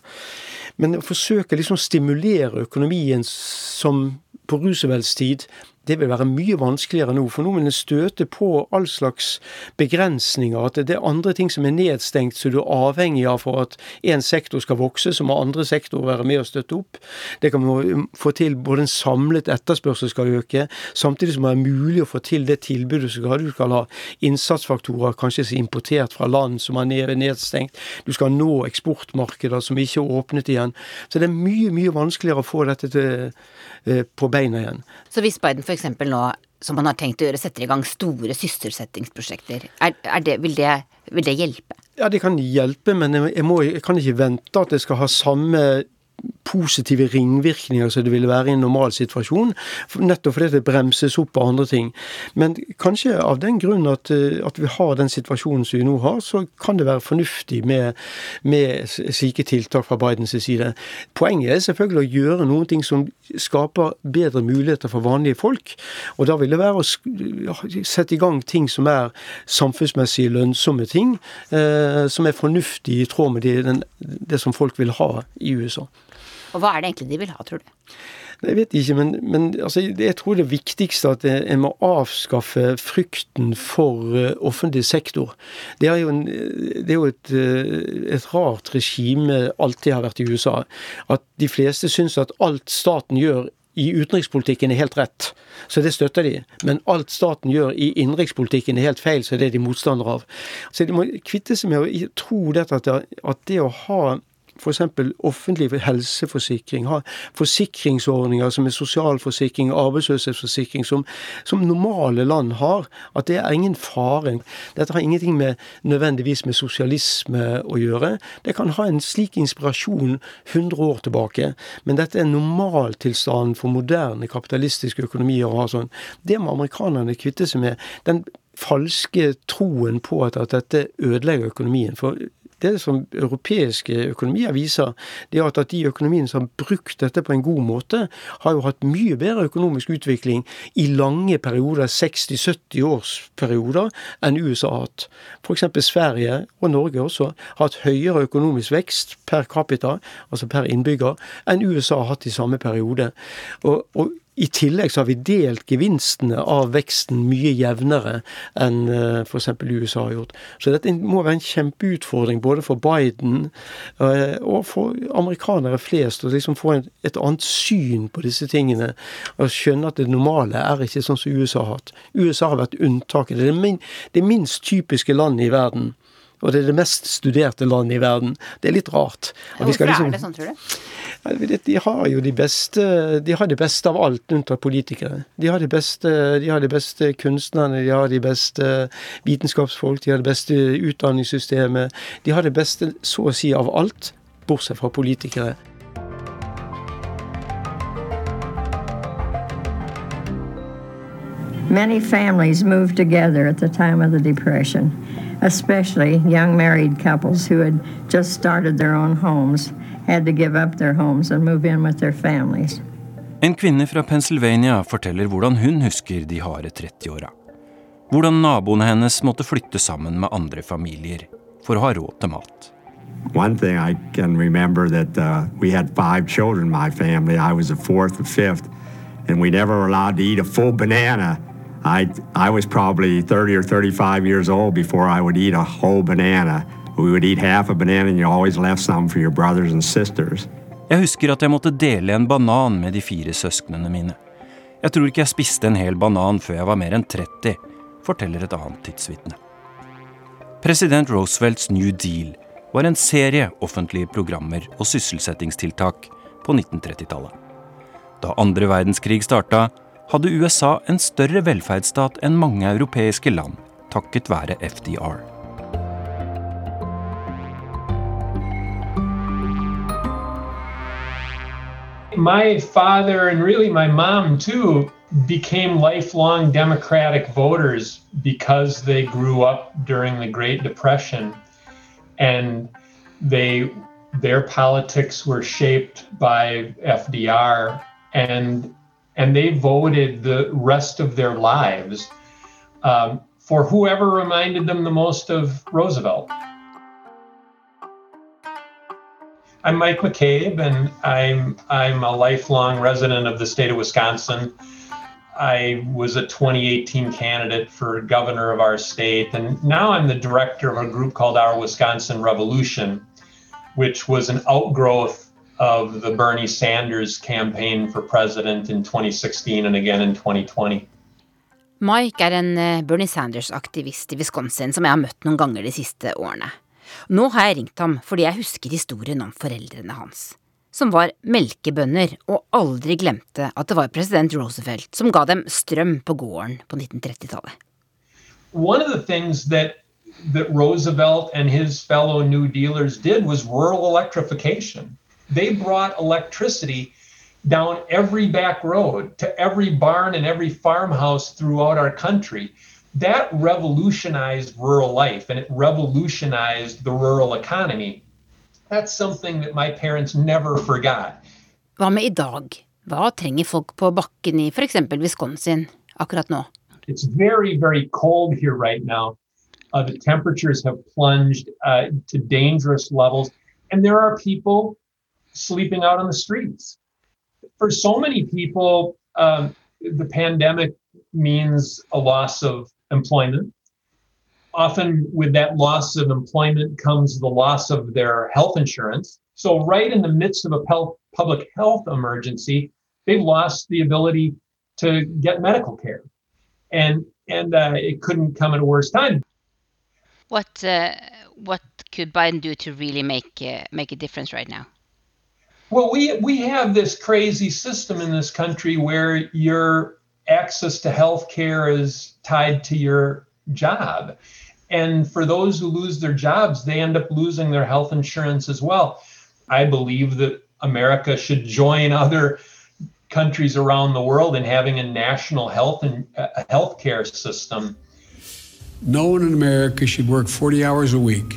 Men å forsøke liksom å stimulere økonomien som på Roosevelts tid det vil være mye vanskeligere nå. For nå vil en støte på all slags begrensninger. At det er andre ting som er nedstengt, så du er avhengig av for at én sektor skal vokse, så må andre sektorer være med og støtte opp. Det kan man få til både en samlet etterspørsel skal øke, samtidig som det er mulig å få til det tilbudet som du skal ha. Innsatsfaktorer kanskje importert fra land som er nedstengt. Du skal nå eksportmarkeder som ikke er åpnet igjen. Så det er mye, mye vanskeligere å få dette til, eh, på beina igjen. Så hvis Biden f.eks. nå, som man har tenkt å gjøre, setter i gang store sysselsettingsprosjekter, er, er det, vil, det, vil, det, hjelpe? Ja, det kan hjelpe, men jeg, må, jeg kan ikke vente at det skal ha samme positive ringvirkninger som det ville være i en normal situasjon. Nettopp fordi det bremses opp av andre ting. Men kanskje av den grunn at, eh, at, vi har den situasjonen som vi nå har, så kan det være fornuftig med, med slike tiltak fra Bidens side. Poenget er selvfølgelig å gjøre noen ting som skaper bedre muligheter for vanlige folk. Og da vil det være å sette i gang ting som er samfunnsmessig lønnsomme ting, eh, som er fornuftig i tråd med det, den, det som folk vil ha i USA. Og hva er det egentlig de vil ha, tror du? Jeg vet ikke, men, men altså, jeg tror det viktigste er at en må avskaffe frykten for uh, offentlig sektor. Det er jo, en, det er jo et, uh, et, rart regime alltid har vært i USA. At de fleste syns at alt staten gjør i utenrikspolitikken er helt rett, så det støtter de. Men alt staten gjør i innenrikspolitikken er helt feil, så det er de motstandere av. Så de må kvitte seg med å tro dette at det å ha f.eks. offentlig helseforsikring, ha forsikringsordninger som er sosialforsikring, arbeidsløshetsforsikring, som, som, normale land har, at det er ingen fare. Dette har ingenting med, nødvendigvis med sosialisme å gjøre. Det kan ha en slik inspirasjon 100 år tilbake, men dette er normaltilstanden for moderne kapitalistiske økonomier å ha sånn. Det må amerikanerne kvitte seg med. Den falske troen på at, at dette ødelegger økonomien. For det som europeiske økonomier viser, det er at de økonomiene som har brukt dette på en god måte, har jo hatt mye bedre økonomisk utvikling i lange perioder, 60-70 års perioder, enn USA har hatt. F.eks. Sverige, og Norge også, har hatt høyere økonomisk vekst per capita, altså per innbygger, enn USA har hatt i samme periode. Og, og i tillegg så har vi delt gevinstene av veksten mye jevnere enn uh, f.eks. USA har gjort. Så dette må være en kjempeutfordring både for Biden uh, og for amerikanere flest å liksom få et annet syn på disse tingene. Og skjønne at det normale er ikke sånn som USA har hatt. USA har vært unntaket. Det er det, det minst typiske landet i verden. Og det er det mest studerte landet i verden. Det er litt rart. Hvorfor liksom, er det sånn, tror du? De har jo de beste De har det beste av alt, unntatt politikere. De har, de beste, de har de beste kunstnerne, de har de beste vitenskapsfolk, de har det beste utdanningssystemet. De har det beste så å si av alt, bortsett fra politikere. Many families moved together at the time of the Depression, especially young married couples who had just started their own homes En kvinne fra Pennsylvania forteller hvordan hun husker de harde 30-åra. Hvordan naboene hennes måtte flytte sammen med andre familier for å ha råd til mat. One thing I can remember that uh, we had five children in my family. I was the fourth or fifth, and we never were allowed to eat a full banana. I, I was probably 30 or 35 years old before I would eat a whole banana. We would eat half a banana and you always left some for your brothers and sisters. Jeg husker at jeg måtte dele en banan med de fire søsknene mine. Jeg tror ikke jeg spiste en hel banan før jeg var mer enn 30, forteller et annet tidsvitne. President Roosevelts New Deal var en serie offentlige programmer og sysselsettingstiltak på 1930-tallet. Da andre verdenskrig starta, hadde USA en større velferdsstat enn mange europeiske land, takket være FDR. My father and really my mom too became lifelong Democratic voters because they grew up during the Great Depression and they their politics were shaped by FDR and and they voted the rest of their lives um, for whoever reminded them the most of Roosevelt. I'm Mike McCabe, and I'm I'm a lifelong resident of the state of Wisconsin. I was a 2018 candidate for governor of our state, and now I'm the director of a group called Our Wisconsin Revolution, which was an outgrowth of the Bernie Sanders campaign for president in 2016 and again in 2020. Mike er en eh, Bernie Sanders-aktivist i Wisconsin som jeg har møtt noen ganger de siste årene. Nå har jeg ringt ham fordi jeg husker historien om foreldrene hans som var melkebønder og aldri glemte at det var president Roosevelt som ga dem strøm på gården på 1930-tallet. One of the things that Roosevelt and his fellow New Dealers did was rural electrification. They brought electricity down every back road to every barn and every farmhouse throughout our country. That revolutionized rural life and it revolutionized the rural economy. That's something that my parents never forgot. Hva med i dag? Hva trenger folk på bakken i f.eks. Wisconsin akkurat nå? It's very, very cold here right now. Uh, the temperatures have plunged uh, to dangerous levels, and there are people sleeping out on the streets. For so many people, um, the pandemic means a loss of employment often with that loss of employment comes the loss of their health insurance. So, right in the midst of a public health emergency, they've lost the ability to get medical care, and and uh, it couldn't come at a worse time. What uh, what could Biden do to really make uh, make a difference right now? Well, we we have this crazy system in this country where your access to health care is tied to your job. And for those who lose their jobs, they end up losing their health insurance as well. I believe that America should join other countries around the world in having a national health and uh, health care system. No one in America should work 40 hours a week,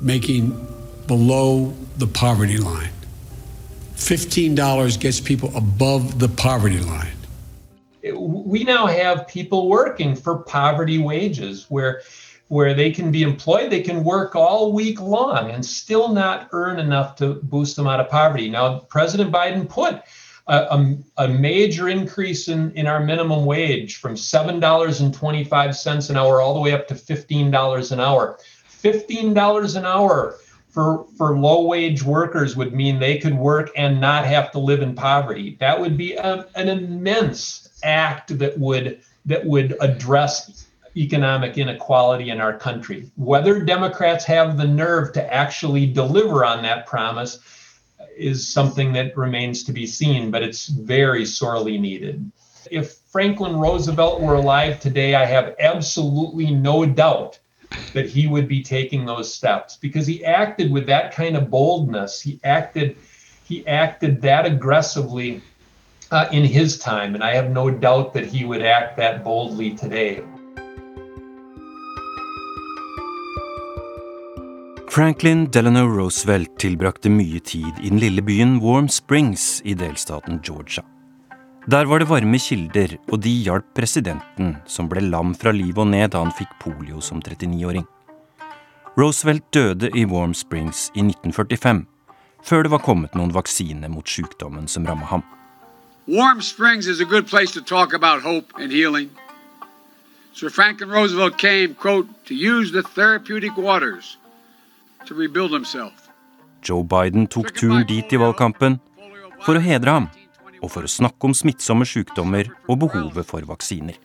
making below the poverty line. $15 gets people above the poverty line. We now have people working for poverty wages where where they can be employed, they can work all week long and still not earn enough to boost them out of poverty. Now, President Biden put a, a, a major increase in, in our minimum wage from $7.25 an hour all the way up to $15 an hour. $15 an hour for, for low wage workers would mean they could work and not have to live in poverty. That would be a, an immense act that would that would address economic inequality in our country. Whether Democrats have the nerve to actually deliver on that promise is something that remains to be seen, but it's very sorely needed. If Franklin Roosevelt were alive today, I have absolutely no doubt that he would be taking those steps because he acted with that kind of boldness. He acted he acted that aggressively uh, in his time, and I have no doubt that he would act that boldly today. Franklin Delano Roosevelt tilbrakte mye tid i den lille byen Warm Springs i delstaten Georgia. Der var det varme kilder, og de hjalp presidenten, som ble lam fra livet og ned da han fikk polio som 39-åring. Roosevelt døde i Warm Springs i 1945, før det var kommet noen vaksine mot sykdommen som ramma ham. Warm Springs is a good place to talk about hope and healing. Sir Franklin Roosevelt came, quote, to use the therapeutic waters Joe Biden tok turen dit i valgkampen for å hedre ham og for å snakke om smittsomme sykdommer og behovet for vaksiner.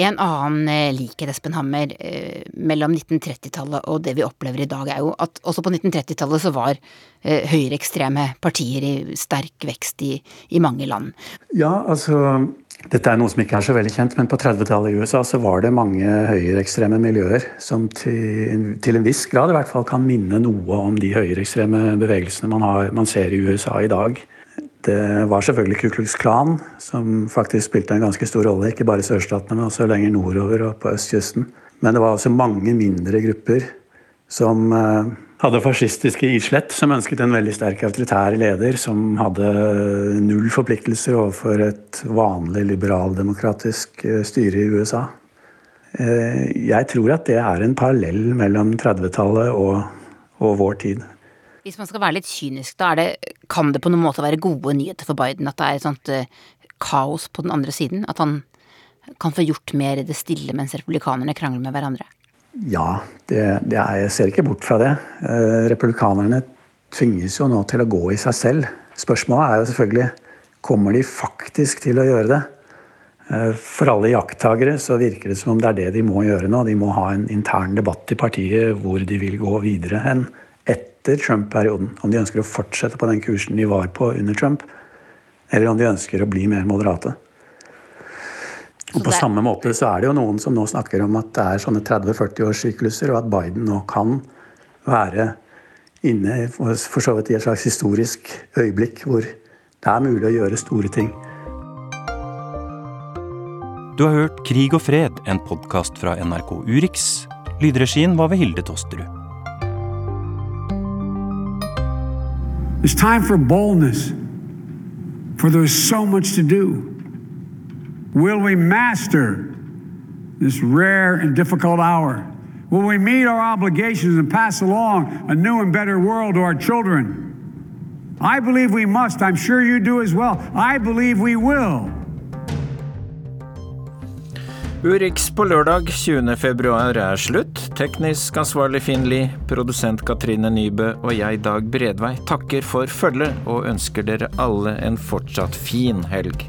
En annen eh, likhet, Espen Hammer, eh, mellom 1930-tallet og det vi opplever i dag, er jo at også på 1930-tallet så var eh, høyreekstreme partier i sterk vekst i, i mange land. Ja, altså dette er noe som ikke er så veldig kjent, men på 30-tallet i USA så var det mange høyreekstreme miljøer som til, til, en viss grad i hvert fall kan minne noe om de høyreekstreme bevegelsene man, har, man, ser i USA i dag. Det var selvfølgelig Ku Klux Klan som faktisk spilte en ganske stor rolle, ikke bare i sørstatene, men også lenger nordover og på østkysten. Men det var også mange mindre grupper som eh, hadde fascistiske islett, som ønsket en veldig sterk autoritær leder som hadde null forpliktelser overfor et vanlig liberaldemokratisk eh, styre i USA. Eh, jeg tror at det er en parallell mellom 30-tallet og, og, vår tid. Hvis man skal være litt kynisk, da det, kan det på noen måte være gode nyheter for Biden at det er et sånt uh, kaos på den andre siden? At han kan få gjort mer i det stille mens republikanerne krangler med hverandre? Ja, det, det er, jeg ser ikke bort fra det. Uh, republikanerne tvinges jo nå til å gå i seg selv. Spørsmålet er jo selvfølgelig kommer de faktisk til å gjøre det. Eh, for alle jakttagere så virker det som om det er det de må gjøre nå. De må ha en intern debatt i partiet hvor de vil gå videre hen etter Trump-perioden. Om de ønsker å fortsette på den kursen de var på under Trump, eller om de ønsker å bli mer moderate. Og På samme måte så er det jo noen som nå snakker om at det er sånne 30-40-årssykluser, og at Biden nå kan være inne for så vidt i et slags historisk øyeblikk hvor det er mulig å gjøre store ting. Du har hørt Krig og fred, en podkast fra NRK Urix. Lydregien var ved Hilde Tosterud. It's time for boldness, for there's so much to do. Will we master this rare and difficult hour? Will we meet our obligations and pass along a new and better world to our children? I believe we must. I'm sure you do as well. I believe we will. Urix på lørdag 20. februar er slutt. Teknisk ansvarlig Finn Lie, produsent Katrine Nybø og jeg, Dag Bredvei, takker for følget og ønsker dere alle en fortsatt fin helg.